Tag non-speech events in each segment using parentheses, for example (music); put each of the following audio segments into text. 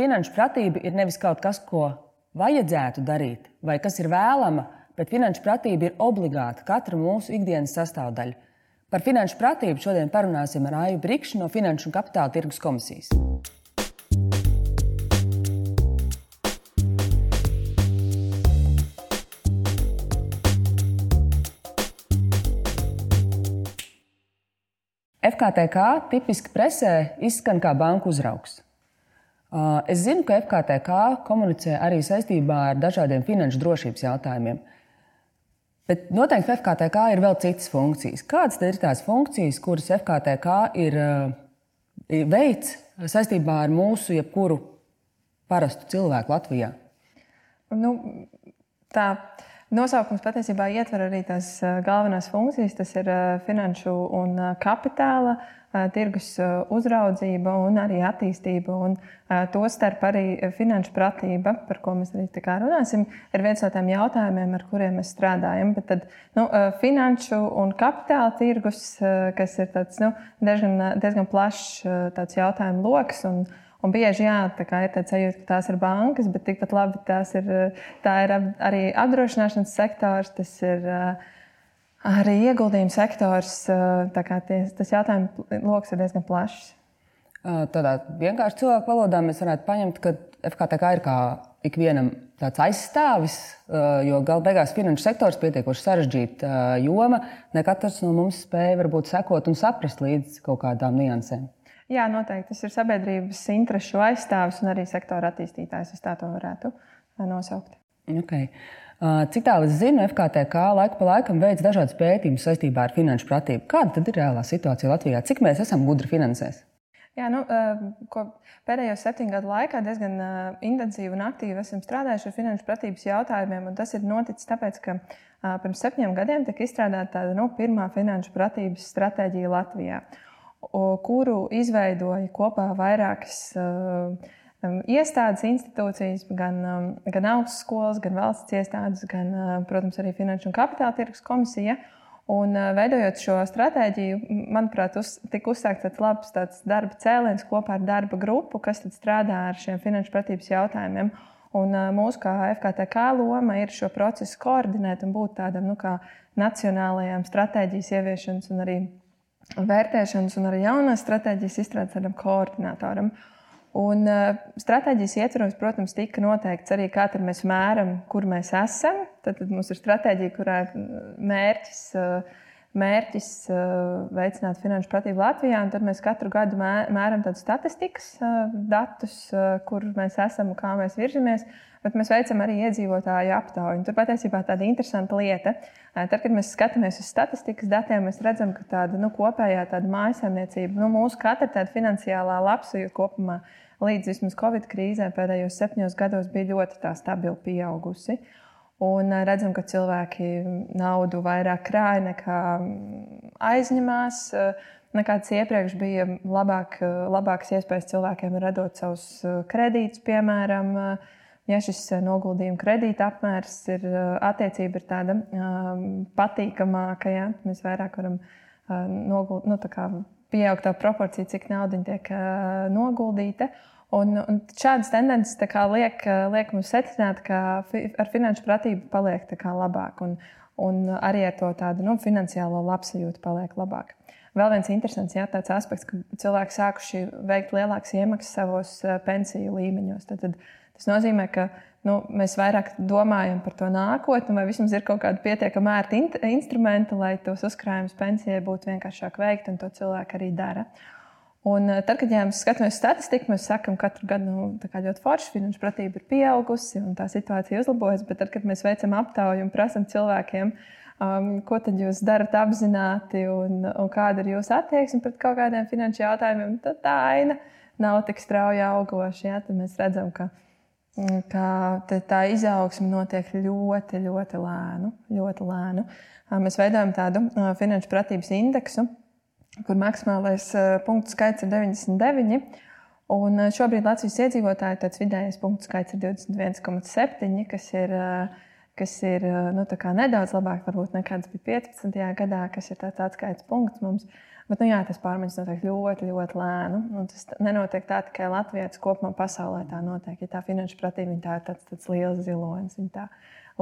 finanšu pratība ir nevis kaut kas, ko vajadzētu darīt, vai kas ir vēlama, bet finanšu pratība ir obligāta katra mūsu ikdienas sastāvdaļa. Par finanšu pratību šodien parunāsim ar Aiju Brikšu no Finanšu un Kapitāla tirgus komisijas. FKTK tipiski presē izskan kā banku uzraugs. Es zinu, ka FKTK komunicē arī saistībā ar dažādiem finanšu drošības jautājumiem. Bet noteikti FKTK ir vēl citas funkcijas. Kādas ir tās funkcijas, kuras FKTK ir veids saistībā ar mūsu jebkuru parastu cilvēku Latvijā? Nu, tā nosaukums patiesībā ietver arī tās galvenās funkcijas. Tas ir finanšu un kapitāla tirgus uzraudzība un arī attīstība. Un tostarp arī finanšu pratība, par ko mēs arī runāsim, ir viens no tiem jautājumiem, ar kuriem mēs strādājam. Bet tad, nu, finanšu un kapitāla tirgus, kas ir tāds, nu, diezgan, diezgan plašs jautājumu lokus. Un, bieži jā, tā ir tāds sajūta, ka tās ir bankas, bet tikpat labi tās ir, tā ir arī apdrošināšanas sektors, tas ir Arī ieguldījuma sektors, tie, tas jautājums lokus ir diezgan plašs. Tādā vienkārši cilvēku valodā mēs varētu paņemt, ka FKTK ir kā ikvienam tāds aizstāvis, jo galu beigās finanšu sektors ir pietiekoši sarežģīta joma. Ne katrs no mums spēja varbūt sekot un saprast līdz kaut kādām niansēm. Jā, noteikti. Tas ir sabiedrības interesu aizstāvis un arī sektora attīstītājs. Es tā to varētu nosaukt. Okay. Cik tālu es zinu, FKTK laiku pa laikam veids dažādas pētījumus saistībā ar finanšu pratību. Kāda tad ir reālā situācija Latvijā? Cik mēs esam gudri finansēs? Jā, nu, pēdējo septiņu gadu laikā diezgan intensīvi un aktīvi esam strādājuši ar finanšu pratības jautājumiem. Tas ir noticis tāpēc, ka pirms septiņiem gadiem tika izstrādāta tāda nu, pirmā finanšu pratības stratēģija Latvijā, kuru izveidoja kopā vairākas uh, Um, iestādes, institūcijas, gan, um, gan augstskolas, gan valsts iestādes, gan, uh, protams, arī Finanšu un Kapitāla tirgus komisija. Un, uh, veidojot šo stratēģiju, manuprāt, uz, tika uzsākts tāds labs tāds darba cēliens kopā ar darba grupu, kas strādā ar šiem finanšu pratības jautājumiem. Un, uh, mūsu kā FKTK loma ir šo procesu koordinēt un būt tādam nu, nacionālajām stratēģijas ieviešanas un arī vērtēšanas un arī jaunās stratēģijas izstrādes koordinatoram. Un uh, stratēģijas ietvaros, protams, tika noteikts arī, kā mēs mēram, kur mēs esam. Tad, tad mums ir stratēģija, kurā ir mērķis, uh, mērķis uh, veicināt finanšu pratību Latvijā. Tad mēs katru gadu mēram tādus statistikas datus, kur mēs esam un kā mēs virzamies. Bet mēs veicam arī iedzīvotāju aptauju. Tur patiesībā tāda interesanta lieta. Tad, kad mēs skatāmies uz statistikas datiem, mēs redzam, ka tāda nu, kopējā tāda mājsaimniecība, nu, mūsu katra tāda finansiālā labsajūta kopumā līdz vismaz Covid krīzē pēdējos septiņos gados bija ļoti stabili pieaugusi. Un redzam, ka cilvēki naudu vairāk krāja nekā aizņemās. Nekāds iepriekš bija labāk, labākas iespējas cilvēkiem radot savus kredītus, piemēram, ja šis noguldījuma kredīta apmērs ir attiecība ir tāda patīkamāka, ja mēs vairāk varam noguld, nu, pieaugt tā proporcija, cik nauda tiek noguldīta. Un, un šādas tendences liek, liek mums secināt, ka ar finanšu pratību paliek labāk, un, un arī ar to tādu nu, finansiālo labsajūtu paliek labāk. Vēl viens interesants jā, aspekts, ka cilvēki sākuši veikt lielākas iemaksas savos pensiju līmeņos. Tad, tad tas nozīmē, ka nu, mēs vairāk domājam par to nākotni, vai vismaz ir kaut kāda pietiekama ērta in instrumenta, lai tos uzkrājumus pensijai būtu vienkāršāk veikt, un to cilvēki arī dara. Un tad, kad jā, mēs skatāmies statistiku, mēs sakām, ka katru gadu nu, ļoti forši finanšu pratība ir pieaugusi un tā situācija uzlabojas. Bet tad, kad mēs veicam aptauju un prasām cilvēkiem, um, ko tad jūs darat apzināti un, un kāda ir jūsu attieksme pret kaut kādiem finanšu jautājumiem, tad tā aina nav tik strauji augoša. Ja? Tad mēs redzam, ka ka tā izaugsme notiek ļoti, ļoti lēnu. Ļoti lēnu. Mēs veidojam tādu finanšu pratības indeksu, kur maksimālais punktu skaits ir 99. Un šobrīd Latvijas iedzīvotāju tāds vidējais punktu skaits ir 21,7, kas ir, kas ir nu, nedaudz labāk, varbūt nekā tas bija 15. gadā, kas ir tāds atskaites punkts mums. Bet, nu, jā, tas pārmaiņas notiek ļoti, ļoti lēni. Nu, tas nenotiek tā tikai Latvijā, tas kopumā pasaulē tā notiek. Ja tā finanšu pratība tā ir tāds, tāds liels zilonis. Viņa tā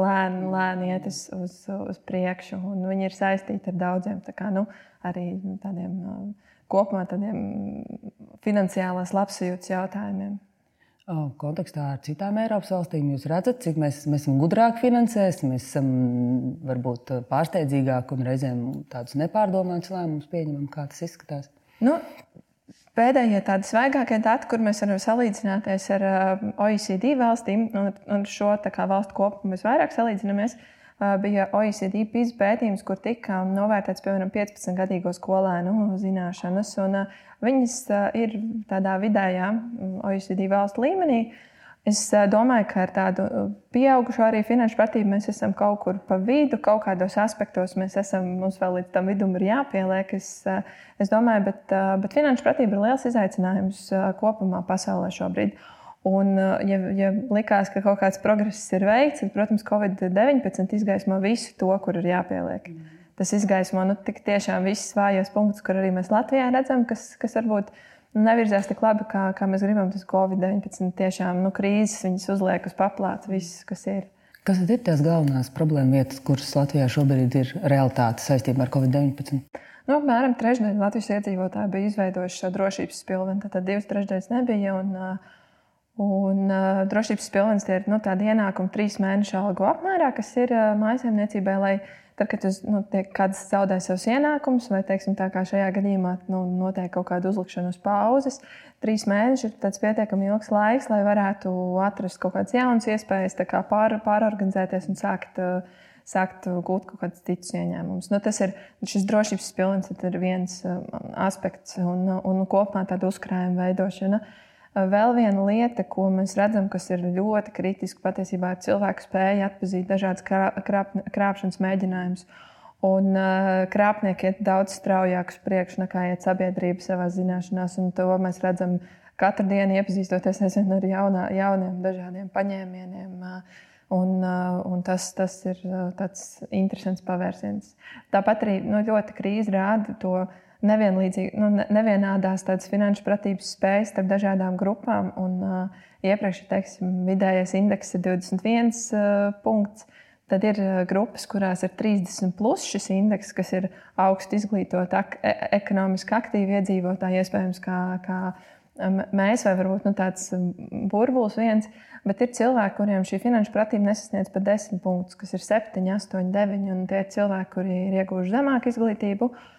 lēni, lēni iet uz, uz, uz priekšu, un viņi ir saistīti ar daudziem tā kā, nu, arī tādiem kopumā tādiem finansiālās labsajūtas jautājumiem kontekstā ar citām Eiropas valstīm. Jūs redzat, cik mēs, mēs esam gudrāki finansēs, mēs esam varbūt pārsteidzīgāki un reizēm tādus nepārdomātus lēmumus pieņemam, kā tas izskatās. Nu, pēdējie tādi svaigākie dati, kur mēs varam salīdzināties ar OECD valstīm, un ar šo valstu kopumu mēs vairāk salīdzinamies, ir bija OECD PIS pētījums, kur tika novērtēts piemēram 15-gadīgo skolēnu zināšanas. Viņas ir tādā vidējā OECD valstu līmenī. Es domāju, ka ar tādu pieaugušo arī finanšu pratību mēs esam kaut kur pa vidu, kaut kādos aspektos mēs esam, mums vēl līdz tam vidum ir jāpieliek. Es, es domāju, bet, bet finanšu pratība ir liels izaicinājums kopumā pasaulē šobrīd. Un, uh, ja, ja likās, ka kaut kāds progress ir veikts, tad, protams, Covid-19 izgaismo visu to, kur ir jāpieliek. Tas izgaismo nu, tiešām visus vājos punktus, kur arī mēs Latvijā redzam, kas, kas varbūt nevirzās tik labi, kā, kā mēs gribam. Tas Covid-19 tiešām nu, krīzes viņas uzliek uz paplātes, viss, kas ir. Kas ir tās galvenās problēma vietas, kuras Latvijā šobrīd ir realitāte saistībā ar Covid-19? Nu, apmēram trešdaļa Latvijas iedzīvotāji bija izveidojuši šo drošības pilvenu, tad divas trešdaļas nebija. Un, uh, Un uh, drošības pilns ir nu, tāda ienākuma trīs mēnešu algu apmērā, kas ir uh, mājsaimniecībai, lai tad, kad jūs nu, kāds zaudē savus ienākumus, vai teiksim, tā kā šajā gadījumā nu, notiek kaut kāda uzlikšana uz pauzes, trīs mēneši ir pietiekami ilgs laiks, lai varētu atrast kaut kādas jaunas iespējas, kā pār, pārorganizēties un sākt. Uh, sākt gūt kaut kādus citus ieņēmumus. Nu, tas ir šis drošības pilns, ir viens um, aspekts un, un kopumā tāda uzkrājuma veidošana. Uh, Vēl viena lieta, ko mēs redzam, kas ir ļoti kritiska, patiesībā ir cilvēku spēja atpazīt dažādas krāp, krāpšanas mēģinājumus. Un uh, krāpnieki iet daudz straujāk uz priekšu nekā iet sabiedrība savā zināšanās. To mēs redzam katru dienu, iepazīstoties nezinu, ar jaunā, jauniem, dažādiem paņēmieniem. Uh, un, uh, un tas, tas ir uh, tāds interesants pavērsiens. Tāpat arī nu, ļoti krīze rāda to nevienlīdzīgi, nu, nevienādās tādas finanšu pratības spējas starp dažādām grupām. Un, uh, iepriekš, teiksim, vidējais indeks ir 21 uh, punkts. Tad ir grupas, kurās ir 30 plus šis indeks, kas ir augstu izglītot, ak e ekonomiski aktīvi iedzīvotāji, iespējams, kā, kā mēs, vai varbūt nu, tāds burbulis viens. Bet ir cilvēki, kuriem šī finanšu pratība nesasniedz pat 10 punktus, kas ir 7, 8, 9. Un tie ir cilvēki, kuri ir ieguvuši zemāku izglītību. Uh,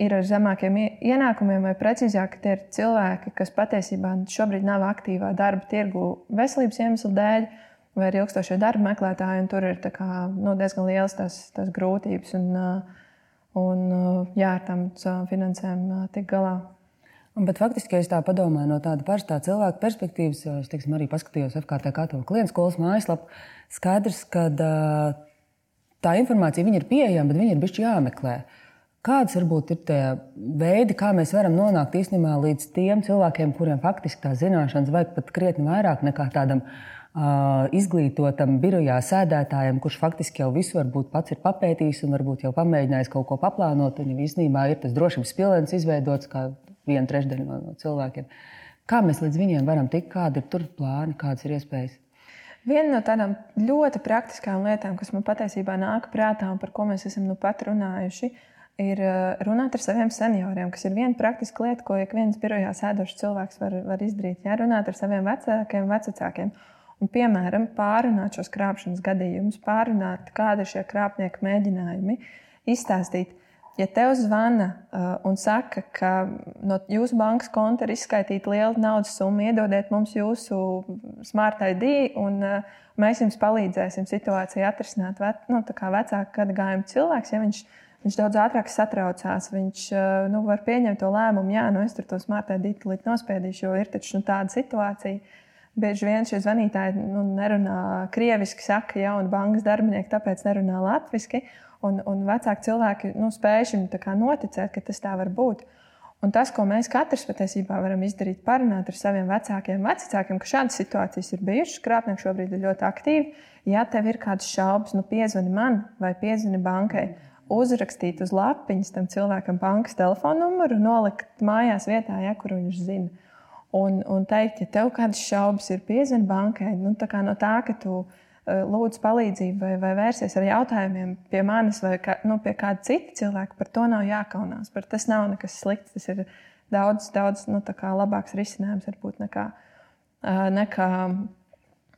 ir ar zemākiem ienākumiem, vai precīzāk, tie ir cilvēki, kas patiesībā šobrīd nav aktīvā darba tirgu veselības iemeslu dēļ, vai ir ilgstošie darba meklētāji, un tur ir kā, nu, diezgan liels tas, tas grūtības un, un jā, ar tām finansēm tikt galā. Bet faktiski, ja es tā padomāju no tāda parastā cilvēka perspektīvas, es teiksim, arī paskatījos FKT katoļu klientu skolas mājaslapu, skaidrs, ka tā informācija ir pieejama, bet viņa ir bijusi jāmeklē. Uh, Kādas varbūt ir tie veidi, kā mēs varam nonākt īstenībā līdz tiem cilvēkiem, kuriem faktiski tās zināšanas vajag pat krietni vairāk nekā tādam uh, izglītotam birojā sēdētājam, kurš faktiski jau visu varbūt pats ir papētījis un varbūt jau pamēģinājis kaut ko paplānot. Viņam īstenībā ir tas drošības pilns izveidots kā viena trešdaļa no, no cilvēkiem. Kā mēs līdz viņiem varam tikt, kādi ir tur plāni, kādas ir iespējas? Viena no tādām ļoti praktiskām lietām, kas man patiesībā nāk prātā un par ko mēs esam nu pat runājuši, ir ir eh, runāt ar saviem senioriem, kas ir viena praktiska lieta, ko ik viens birojā sēdošs cilvēks var, var izdarīt. Jā, runāt ar saviem vecākiem, vecākiem. Un, piemēram, pārunāt šos krāpšanas gadījumus, pārunāt, kādi ir šie krāpnieku mēģinājumi, izstāstīt, ja tev zvana uh, un saka, ka no jūsu bankas konta ir izskaitīta liela naudas summa, iedodiet mums jūsu smart ID, un uh, mēs jums palīdzēsim situāciju atrisināt. Ve, nu, vecāka gada gājuma cilvēks, ja viņš ir Viņš daudz ātrāk satraucās. Viņš eh, nu, var pieņemt to lēmumu, jā, nu es tur to smartē dītulīt nospiedīšu, jo ir taču nu, tāda situācija. Bieži vien šie zvanītāji nu, nerunā krieviski, saka, ja un bankas darbinieki tāpēc nerunā latviešu. Un, un vecāki cilvēki nu, spēj šim noticēt, ka tas tā var būt. Un tas, ko mēs katrs patiesībā varam izdarīt, parunāt ar saviem vecākiem, vecākiem, ka šādas situācijas ir bijušas, krāpnieki šobrīd ir ļoti aktīvi. Ja tev ir kādas šaubas, nu piezvani man vai piezvani bankai, uzrakstīt uz lapiņas tam cilvēkam bankas telefona numuru, nolikt mājās vietā, ja, kur viņš zina. Un, un teikt, ja tev kādas šaubas ir, piezvani bankai, nu, tā no tā, ka tu esi Eh, lūdzu palīdzību vai, vai vērsies ar jautājumiem pie manis vai kā, nu, pie kāda cita cilvēka, par to nav jākaunās. Par tas nav nekas slikts. Tas ir daudz, daudz nu, labāks risinājums varbūt nekā. Eh, nekā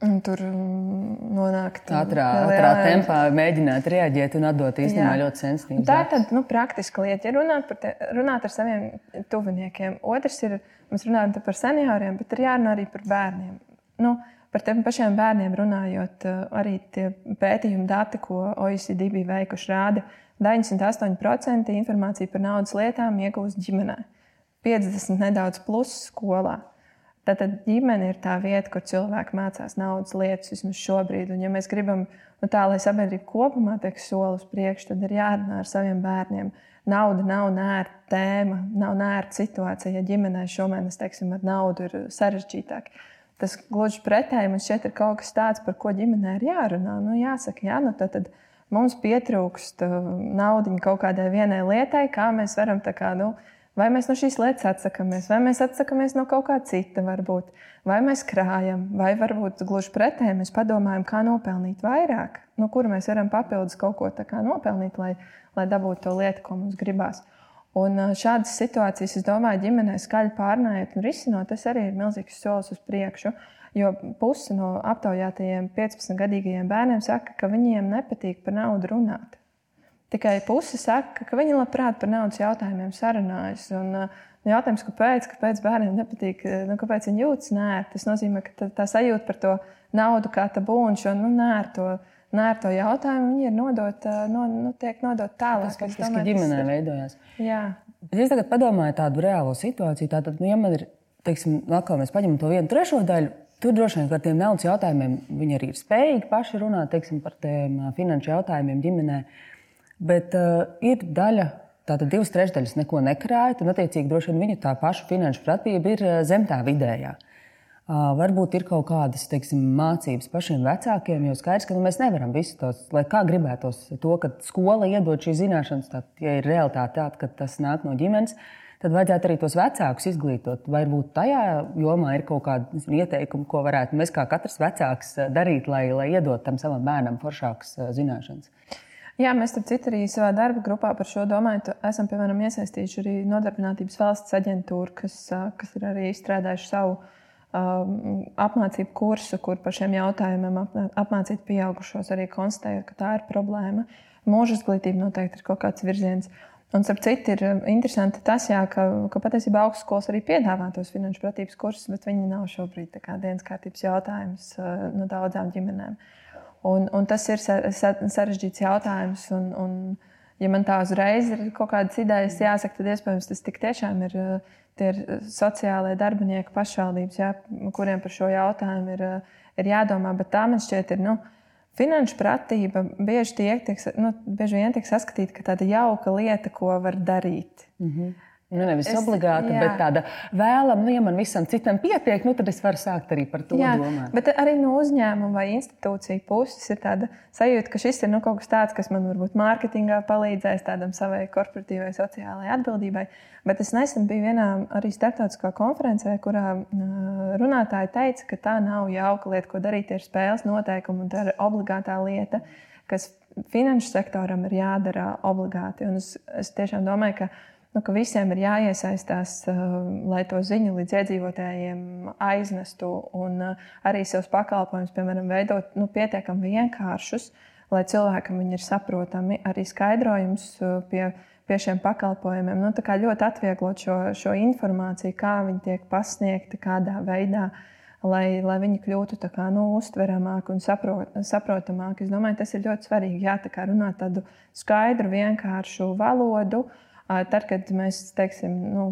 mm, Tur mm, nonākt ātrā, ātrā tempā, mēģināt reaģēt un atdot īstenībā Jā. ļoti sensitīvu. Tā ir tāda nu, praktiska lieta. Ja runāt, te, runāt ar saviem tuviniekiem, otrs ir, mēs runājam par senioriem, bet ir jārunā arī par bērniem. Nu, Par tiem pašiem bērniem runājot, eh, arī tie pētījumi dati, ko OECD bija veikuši, rāda, ka 98% informāciju par naudas lietām iegūst ģimenē, 50% nedaudz plus skolā. Tātad ģimene ir tā vieta, kur cilvēki mācās naudas lietas vismaz šobrīd. Un, ja mēs gribam, nu, tā, lai sabiedrība kopumā tiek soli uz priekšu, tad ir jārunā ar saviem bērniem. Nauda nav nērta tēma, nav nērta situācija. Ja ģimenē šomēnes, teiksim, ar naudu ir sarežģītāk, Tas gluži pretēji man šķiet, ir kaut kas tāds, par ko ģimenē ir jārunā. Nu, jāsaka, jā, nu, tad, tad mums pietrūkst uh, naudas kaut kādai vienai lietai, kā mēs varam tā kā. Nu, Vai mēs no šīs lietas atsakāmies, vai mēs atsakāmies no kaut kā cita, varbūt, vai mēs krājam, vai varbūt gluži pretēji mēs padomājam, kā nopelnīt vairāk, no kura mēs varam papildus kaut ko nopelnīt, lai, lai dabūtu to lietu, ko mums gribās. Un šādas situācijas, es domāju, ģimenē skaļi pārnājot un risinot, tas arī ir milzīgs solis uz priekšu. Jo pusi no aptaujātajiem 15-gadīgajiem bērniem saka, ka viņiem nepatīk par naudu runāt. Tikai pusi saka, ka viņi labprāt par naudas jautājumiem sarunājas. Un, jautājums, kāpēc, kāpēc bērniem nepatīk, nu, kāpēc viņi jūtas nērti, tas nozīmē, ka tā, tā sajūta par to naudu kā tabu un šo nu, nērto nērto jautājumu, viņi ir nodota, no, nu, tiek nodota tālāk. Tas faktiski ģimenē veidojās. Jā. Bet es tagad padomāju tādu reālo situāciju. Tātad, nu, ja man ir, teiksim, atkal mēs paņemam to vienu trešo daļu, tur droši vien par tiem naudas jautājumiem viņi arī ir spējīgi paši runāt teiksim, par tiem finanšu jautājumiem ģimenē. Bet uh, ir daļa. Tātad divas trešdaļas neko nekrāja, un, attiecīgi, droši vien viņa tā paša finanšu pratība ir zem tā vidējā. Uh, Varbūt ir kaut kādas teiksim, mācības pašiem vecākiem, jo skaidrs, ka nu, mēs nevaram visu tos, lai kā gribētos to, ka skola iedod šīs zināšanas, tad, ja ir realitāte tāda, ka tas nāk no ģimenes, tad vajadzētu arī tos vecākus izglītot. Varbūt tajā jomā ir kaut kāda ieteikuma, ko varētu mēs kā katrs vecāks darīt, lai, lai iedot tam savam bērnam foršākas zināšanas. Jā, mēs tam citu arī savā darba grupā par šo domāju. Esam, piemēram, iesaistījuši arī Nodarbinātības valsts aģentūru, kas, kas ir arī izstrādājuši savu Um, apmācību kursu, kur par šiem jautājumiem apmācīt pieaugušos, arī konstatējot, ka tā ir problēma. Mūža izglītība noteikti ir kaut kāds virziens. Un, starp citu, ir interesanti tas, jā, ka, ka patiesībā augstskolas arī piedāvā tos finanšu pratības kursus, bet viņi nav šobrīd dienas kārtības jautājums uh, no daudzām ģimenēm. Un, un tas ir sarežģīts jautājums. Un, un, ja man tā uzreiz ir kaut kādas idejas, jāsaka, tad iespējams tas tiešām ir tie ir eh, sociālai darbinieki pašvaldības, jā, kuriem par šo jautājumu ir, eh, ir jādomā. Bet tā man šķiet, ir. Nu, Finanšu pratība bieži, tiek, tiek, nu, bieži vien tiek saskatīta kā tāda jauka lieta, ko var darīt. Mm -hmm. Nu, nevis es, obligāti, jā. bet tāda vēlama, nu, ja man visam citam pietiek, nu, tad es varu sākt arī par to jā, domāt. Bet arī no uzņēmuma vai institūcija puses ir tāda sajūta, ka šis ir nu, kaut kas tāds, kas man varbūt mārketingā palīdzēs tādam savai korporatīvai sociālajai atbildībai. Bet es nesen biju vienā arī starptautiskā konferencē, kurā runātāji teica, ka tā nav jauka lieta, ko darīt ar spēles noteikumu, un tā ir obligātā lieta, kas finanšu sektoram ir jādara obligāti. Un es, es tiešām domāju, ka nu, ka visiem ir jāiesaistās, uh, lai to ziņu līdz iedzīvotājiem aiznestu un uh, arī savus pakalpojumus, piemēram, veidot nu, pietiekami vienkāršus, lai cilvēkam viņi ir saprotami, arī skaidrojums uh, pie, pie šiem pakalpojumiem. Nu, ļoti atvieglot šo, šo informāciju, kā viņi tiek pasniegti, kādā veidā. Lai, lai viņi kļūtu kā, nu, uztveramāki un saprot, saprotamāki. Es domāju, tas ir ļoti svarīgi. Jā, tā runāt tādu skaidru, vienkāršu valodu, uh, Tad, kad mēs teiksim, nu,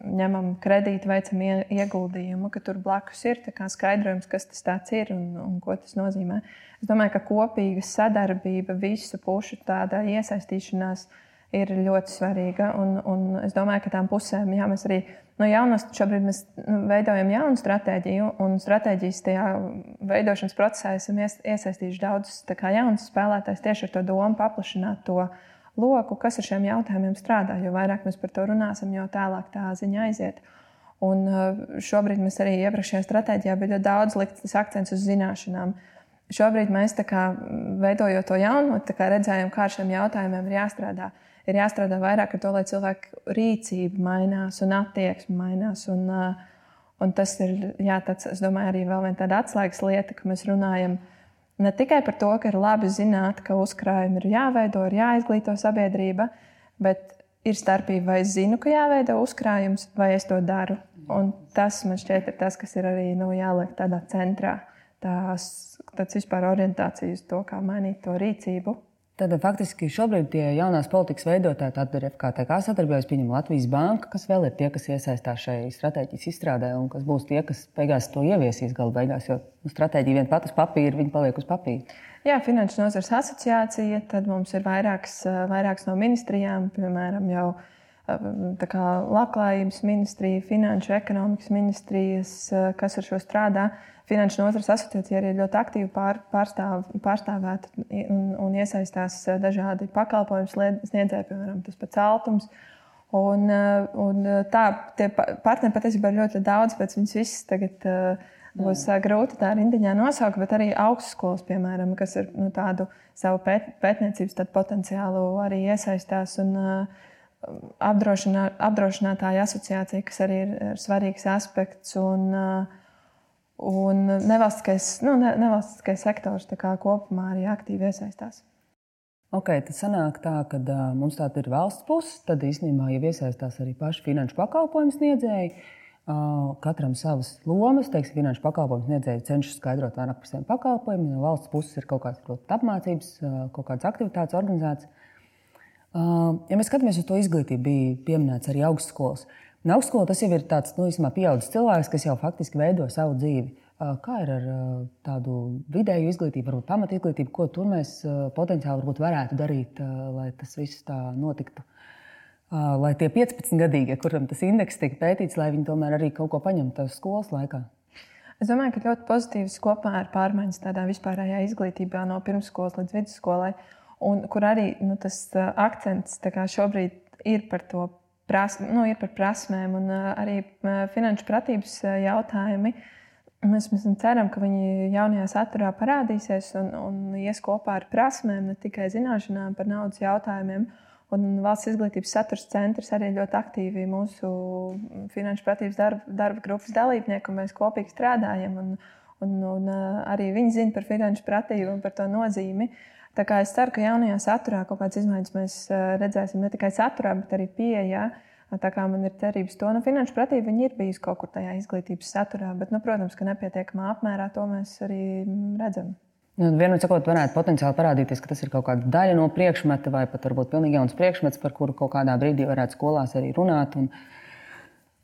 ņemam kredītu, veicam ieguldījumu, ka tur blakus ir skaidrojums, kas tas ir un, un ko tas nozīmē. Es domāju, ka kopīga sadarbība, visu pušu iesaistīšanās ir ļoti svarīga. Un, un es domāju, ka tām pusēm, jā, mēs arī no jaunas, šobrīd mēs nu, veidojam jaunu stratēģiju, un stratēģijas tajā veidošanas procesā esam iesaistījuši daudzus jaunus spēlētājus tieši ar to domu paplašināt to loku, kas ar šiem jautājumiem strādā. Jo vairāk mēs par to runāsim, jo tālāk tā ziņa aiziet. Un uh, šobrīd mēs arī iepriekšējā stratēģijā bija ļoti daudz likts akcents uz zināšanām. Šobrīd mēs kā, veidojot to jaunu, kā redzējām, kā ar šiem jautājumiem ir jāstrādā. Ir jāstrādā vairāk ar to, lai cilvēku rīcība mainās un attieksme mainās. Un, uh, un tas ir jā, tāds, domāju, arī viena tāda atslēgas lieta, ka mēs runājam ne tikai par to, ka ir labi zināt, ka uzkrājumi ir jāveido, ir jāizglīto sabiedrība, bet ir starpība, vai es zinu, ka jāveido uzkrājums, vai es to daru. Un tas man šķiet, ir tas, kas ir arī nu, jāliek tādā centrā. Tās, tāds vispār orientācijas to, kā mainīt to rīcību. Tad faktiski šobrīd tie jaunās politikas veidotāji, tad ir FKTK sadarbības, pieņem Latvijas banka, kas vēl ir tie, kas iesaistās šajā stratēģijas izstrādē un kas būs tie, kas beigās to ieviesīs galu beigās. Jo nu, stratēģija vien pati uz papīra, viņa paliek uz papīra. Jā, Finanšu nozars asociācija, tad mums ir vairākas, vairākas no ministrijām, piemēram, jau kā, Labklājības ministrija, Finanšu ekonomikas ministrijas, kas ar šo strādā. Finanšu nozars asociācija arī ļoti aktīvi pār, pārstāv, pārstāvēta un, un iesaistās dažādi pakalpojumu sniedzēji, piemēram, tas pats Altums. Un, un tā, tie partneri patiesībā ir ļoti daudz, pēc viņas visas tagad uh, Būs Jā. grūti tā rindiņā nosaukt, bet arī augstskolas, piemēram, kas ir nu, tādu savu pēt, pētniecības potenciālu arī iesaistās. Un, uh, apdrošinā, apdrošinātāja asociācija, kas arī ir, ir svarīgs aspekts. Un, uh, un nevalstiskais, nu, ne, nevalstiskais sektors kopumā arī aktīvi iesaistās. Ok, tad sanāk tā, ka uh, mums tāda ir valsts puse, tad īstenībā jau iesaistās arī paši finanšu pakalpojumu sniedzēji. Uh, Katram savas lomas, teiksim, finanšu pakalpojumu sniedzēji cenšas skaidrot vairāk par saviem pakalpojumiem. No valsts puses ir kaut kādas protams, apmācības, kaut kādas aktivitātes organizētas. Ja mēs skatāmies uz to izglītību, bija pieminēts arī augstskolas. Un augstskola tas jau ir tāds nu, pieaugušs cilvēks, kas jau faktiski veido savu dzīvi. Kā ir ar tādu vidēju izglītību, varbūt pamatu izglītību, ko tur mēs potenciāli varētu darīt, lai tas viss tā notiktu? lai tie 15-gadīgie, kuriem tas indeks tiek pētīts, lai viņi tomēr arī kaut ko paņemtu skolas laikā? Es domāju, ka ļoti pozitīvs kopā ar pārmaiņas tādā vispārējā izglītībā no pirmsskolas līdz vidusskolai, un kur arī nu, tas akcents šobrīd ir par to prasme, nu, ir par prasmēm un arī finanšu pratības jautājumi. Mēs, mēs ceram, ka viņi jaunajā saturā parādīsies un, un ies kopā ar prasmēm, ne tikai zināšanām par naudas jautājumiem. Un valsts izglītības saturs centrs arī ļoti aktīvi mūsu finanšu pratības darba, darba grupas dalībnieki, un mēs kopīgi strādājam. Un, un, un arī viņi zina par finanšu pratību un par to nozīmi. Tā kā es ceru, ka jaunajā saturā kaut kādas izmaiņas mēs redzēsim ne tikai saturā, bet arī pieejā. Tā kā man ir cerības to, nu, finanšu pratība ir bijusi kaut kur tajā izglītības saturā, bet, nu, protams, ka nepietiekamā apmērā to mēs arī redzam. Nu, Vienmēr sakot, varētu potenciāli parādīties, ka tas ir kaut kāda daļa no priekšmeta, vai pat varbūt pilnīgi jauns priekšmets, par kuru kaut kādā brīdī varētu skolās arī runāt.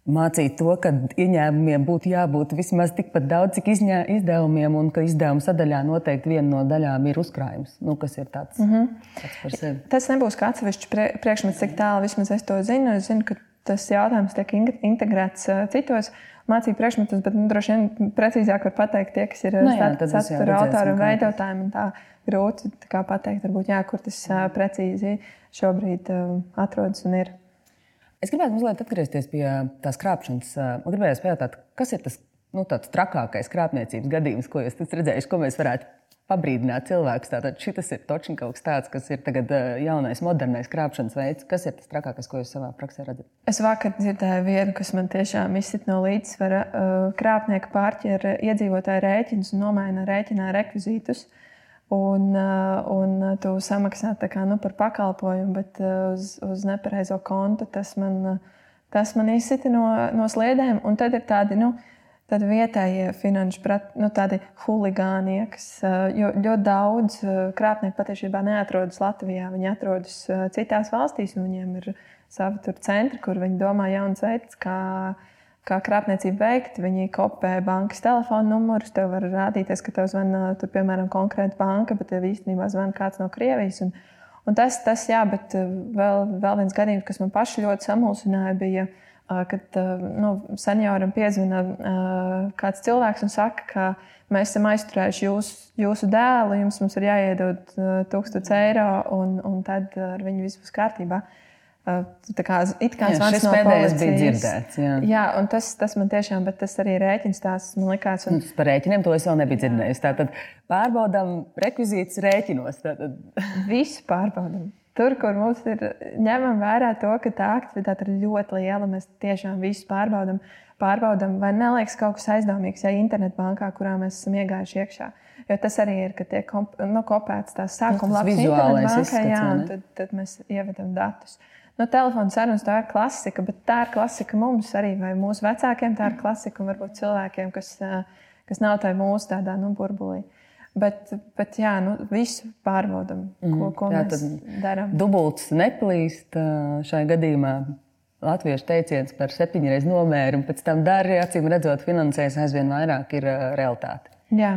Mācīt to, ka ieņēmumiem būtu jābūt vismaz tikpat daudz, cik izņē, izdevumiem, un ka izdevuma sadaļā noteikti viena no daļām ir uzkrājums. Nu, kas ir tāds, mm -hmm. sevi? Tas nebūs kā atsevišķs priekšmets, cik tālu vismaz es to zinu. Es zinu, ka tas jautājums tiek integrēts citos mācību priekšmetus, bet nu, droši vien precīzāk var pateikt tie, kas ir no, nu satura autori un veidotājiem. Tā grūti tā pateikt, varbūt, jā, kur tas precīzi šobrīd atrodas un ir. Es gribētu mazliet atgriezties pie tās krāpšanas. Man gribējās pajautāt, kas ir tas nu, trakākais krāpniecības gadījums, ko jūs redzējuši, ko mēs varētu pabrīdināt cilvēkus. Tātad šis ir točni kaut kas tāds, kas ir tagad jaunais, modernais krāpšanas veids. Kas ir tas trakākais, ko jūs savā praksē redzat? Es vakar dzirdēju vienu, kas man tiešām izsit no līdzsvara. Krāpnieki pārķer iedzīvotāju rēķinus un nomaina rēķinā rekvizītus. Un, un tu samaksā kā, nu, par pakalpojumu, bet uz, uz nepareizo kontu tas man, tas man izsita no, no sliedēm. Un tad ir tādi, nu, vietējie finanšu nu, huligāni, kas ļoti daudz krāpnieku patiesībā neatrodas Latvijā. Viņi atrodas citās valstīs, un viņiem ir savi centri, kur viņi domā jauns veids, kā, kā krāpniecību veikt. Viņi kopē bankas telefona numurus. Tev var rādīties, ka tev zvana, tur, piemēram, konkrēta banka, bet tev īstenībā zvana kāds no Krievijas. Un, Un tas, tas, jā, bet vēl, vēl viens gadījums, kas man paši ļoti samulsināja, bija, kad nu, senioram piezvana kāds cilvēks un saka, ka mēs esam aizturējuši jūs, jūsu dēlu, jums ir jāiedod 1000 eiro, un, un tad ar viņu viss būs kārtībā. Uh, Tā kā it kā tas no pēdējais bija dzirdēts. Jā, jā un tas, tas man tiešām, bet tas arī rēķins tās man likās. Un... Par rēķiniem to es vēl nebiju dzirdējis. Tātad pārbaudām rekvizītus rēķinos. Tātad... (laughs) Visu pārbaudām. Tur, kur mums ir ņemam vērā to, ka tā aktivitāte ir ļoti liela, mēs tiešām visu pārbaudām. Pārbaudām, vai neliekas kaut kas aizdomīgs, ja internetbankā, kurā mēs esam iegājuši iekšā. Jo tas arī ir, ka tiek nu, kopēts tās sākuma lapas internetbankā, jā, un tad, tad mēs ievedam datus. Uh, Nu, telefona sarunas tā ir klasika, bet tā ir klasika mums arī, vai mūsu vecākiem tā ir klasika, un varbūt cilvēkiem, kas, kas nav tajā mūsu tādā nu, burbulī. Bet, bet jā, nu, visu pārbaudām, ko, mhm. ko jā, mēs darām. Dubults neplīst šajā gadījumā. Latviešu teiciens par septiņreiz nomēru, un pēc tam dara, acīm redzot, finansēs aizvien vairāk ir realitāte. Jā.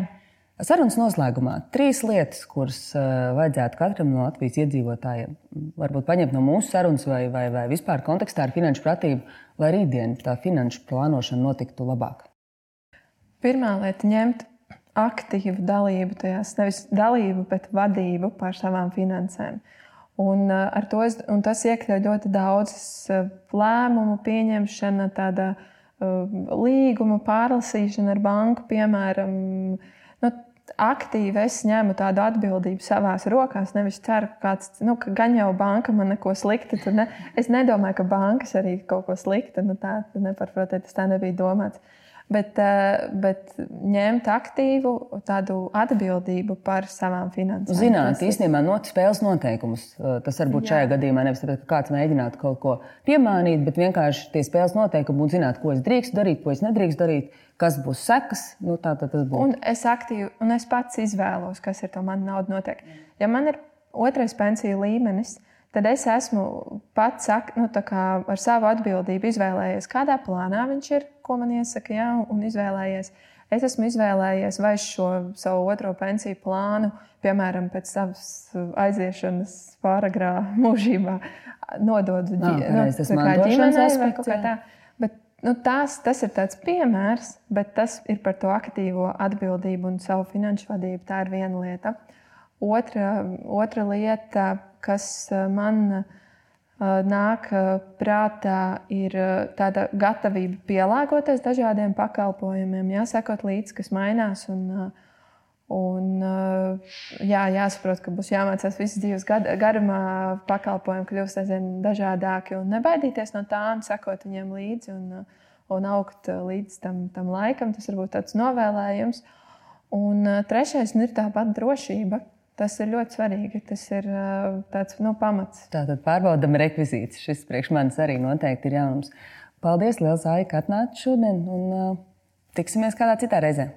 Sarunas noslēgumā trīs lietas, kuras uh, vajadzētu katram no Latvijas iedzīvotājiem varbūt paņemt no mūsu sarunas vai, vai, vai vispār kontekstā ar finanšu pratību, lai rītdien tā finanšu plānošana notiktu labāk. Pirmā lieta - ņemt aktīvu dalību tajās, nevis dalību, bet vadību pār savām finansēm. Un, uh, es, un tas iekļauj ļoti daudzas uh, lēmumu pieņemšana, tāda uh, līguma pārlasīšana ar banku, piemēram. Nu, aktīvi es ņemu tādu atbildību savās rokās. Nevis ceru, ka kāds, nu, ka gan jau banka man neko sliktu. Ne, es nedomāju, ka bankas arī kaut ko sliktu. Nu, tā nepārprotiet, tas tā nebija domāts bet, eh, bet ņemt aktīvu tādu atbildību par savām finansēm. Zināt, īstenībā not spēles noteikumus. Eh, tas var būt šajā gadījumā nevis tāpēc, ka kāds mēģinātu kaut ko piemānīt, bet vienkārši tie spēles noteikumi un zināt, ko es drīkstu darīt, ko es nedrīkstu darīt. Kas būs sekas? Nu, tā tad tas būs. Un es aktīvi, un es pats izvēlos, kas ir to man nauda notiek. Ja man ir otrais pensiju līmenis, tad es esmu pats nu, ar savu atbildību izvēlējies, kādā plānā viņš ir, ko man iesaka, ja, un izvēlējies. Es esmu izvēlējies vai šo savu otro pensiju plānu, piemēram, pēc savas aiziešanas pāragrā (laughs) mūžībā, nododu no, nu, ģimenei vai kaut kā tāda. Nu, tās, tas ir tāds piemērs, bet tas ir par to aktīvo atbildību un savu finanšu vadību. Tā ir viena lieta. Otra, otra lieta, kas eh, man eh, nāk eh, prātā, ir tāda gatavība pielāgoties dažādiem pakalpojumiem, jāsakot līdzi, kas mainās. Un, un, jā, jāsaprot, ka būs jāmācās visas dzīves garumā, pakalpojumi kļūst aizvien dažādāki un nebaidīties no tā un sekot viņiem līdzi un, un augt līdz tam, tam laikam. Tas varbūt tāds novēlējums. Un trešais ir tāpat drošība. Tas ir ļoti svarīgi. Tas ir tāds nu, pamats. Tātad pārbaudām rekvizītus. Šis priekš manis arī noteikti ir jaunums. Paldies, Liels Aika, ka atnāci šodien un uh, tiksimies kādā citā reizē.